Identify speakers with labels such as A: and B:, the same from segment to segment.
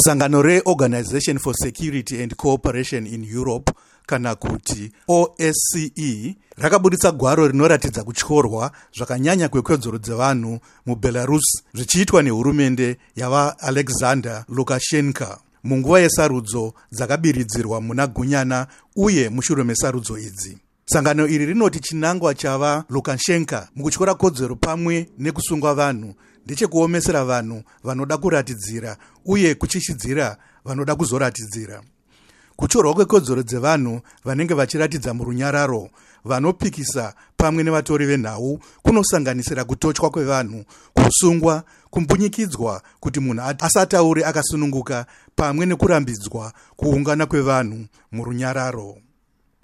A: sangano reorganization for security and cooperation in europe kana kuti osce rakabudisa gwaro rinoratidza kutyorwa zvakanyanya kwekodzero dzevanhu mubelarus zvichiitwa nehurumende yavaalexander lukashenka munguva yesarudzo dzakabiridzirwa muna gunyana uye mushure mesarudzo idzi. Sangano iri rinoti chinangwa chava lukashenka mukutyora kodzero pamwe nekusungwa vanhu ndechekuomesera vanhu vanoda kuratidzira uye kuchishidzira vanoda kuzoratidzira. Kutyorwa kwekodzero dzevanhu vanenge vachiratidza murunyararo vanopikisa pamwe nevatori venhau kunosanganisira kutotywa kwevanhu kusungwa kumbunyikidzwa kuti munhu asataure akasununguka pamwe nekurambidzwa kuungana kwevanhu murunyararo.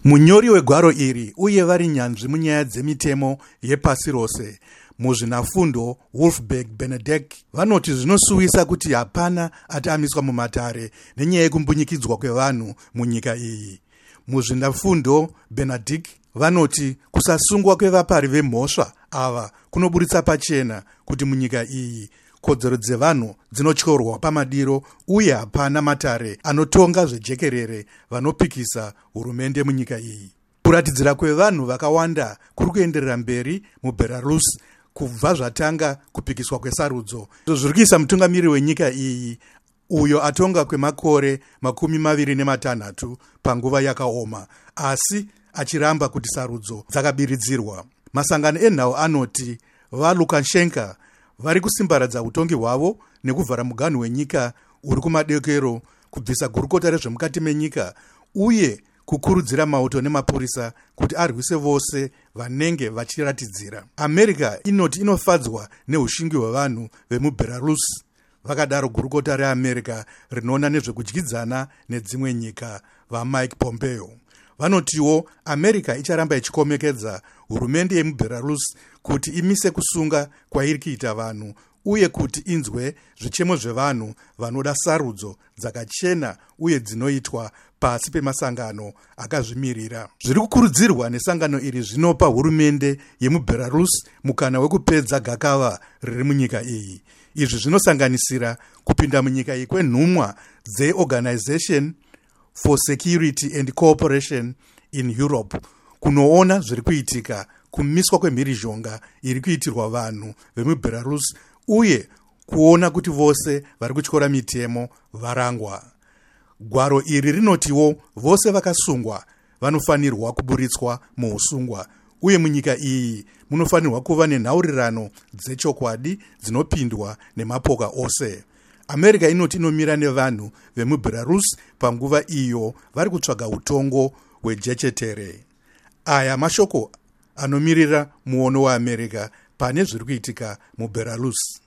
A: Munyori wegwaro iri uye vari nyanzvi munyaya dzemitemo yepasi rose muzvinafundo wolfberg benedek vanoti zvinosuwisa kuti hapana atamiswa mumatare nenyaya yekumbunyikidzwa kwevanhu munyika iyi. Muzvinafundo benedict vanoti kusasungwa kwevapari vemhosva ava kunoburitsa pachena kuti munyika iyi kodzero dzevanhu dzinotyorwa pamadiro uye hapana matare anotonga zvejekerere vanopikisa hurumende munyika iyi. Kuratidzira kwevanhu vakawanda kuri kuenderera mberi mubelarus kubva zvatanga kupikiswa kwesarudzo. Zviri kuisa mutungamiri wenyika iyi uyo atonga kwemakore makumi maviri nematanhatu panguva yakaoma asi achiramba kuti sarudzo dzakabiridzirwa. Masangano enhau anoti valukashenka vari kusimbaradza utongi hwavo nekuvhara muganhu wenyika uri kumadekero kubvisa gurukota rezvemukati menyika uye kukurudzira mauto nemapurisa kuti arwise vose vanenge vachiratidzira. America inoti inofadzwa neushingi hwevanhu vemubelarus vakadaro gurukota reamerica rinoona nezvekudyidzana nedzimwe nyika vamike pompeo. Vanotiwo america icharamba ichikomekedza hurumende yemubelarus kuti imise kusunga kwairi kuita vanhu uye kuti inzwe zvichemo zvevanhu vanoda sarudzo dzakachena uye dzinoitwa pasi pemasangano akazvimirira. Zviri kukurudzirwa nesangano iri zvinopa hurumende yemubelarus mukana wekupedza gakava riri munyika iyi. Izvi zvinosanganisira kupinda munyika iyi kwenhumwa dzeorganization for security and cooperation in europe. Kunoona zviri kuitika kumiswa kwemhirizhonga iri kuitirwa vanhu vemubelarus uye kuona kuti vose vari kutyora mitemo varangwa gwaro iri rinotiwo vose vakasungwa vanofanirwa kuburitswa muusungwa uye munyika iyi munofanirwa kuva nenhaurirano dzechokwadi dzinopindwa nemapoka ose. America inoti inomira nevanhu vemubelarus panguva iyo vari kutsvaga utongo hwejechetere. Aya mashoko anomirira muono weamerica pane zviri kuitika you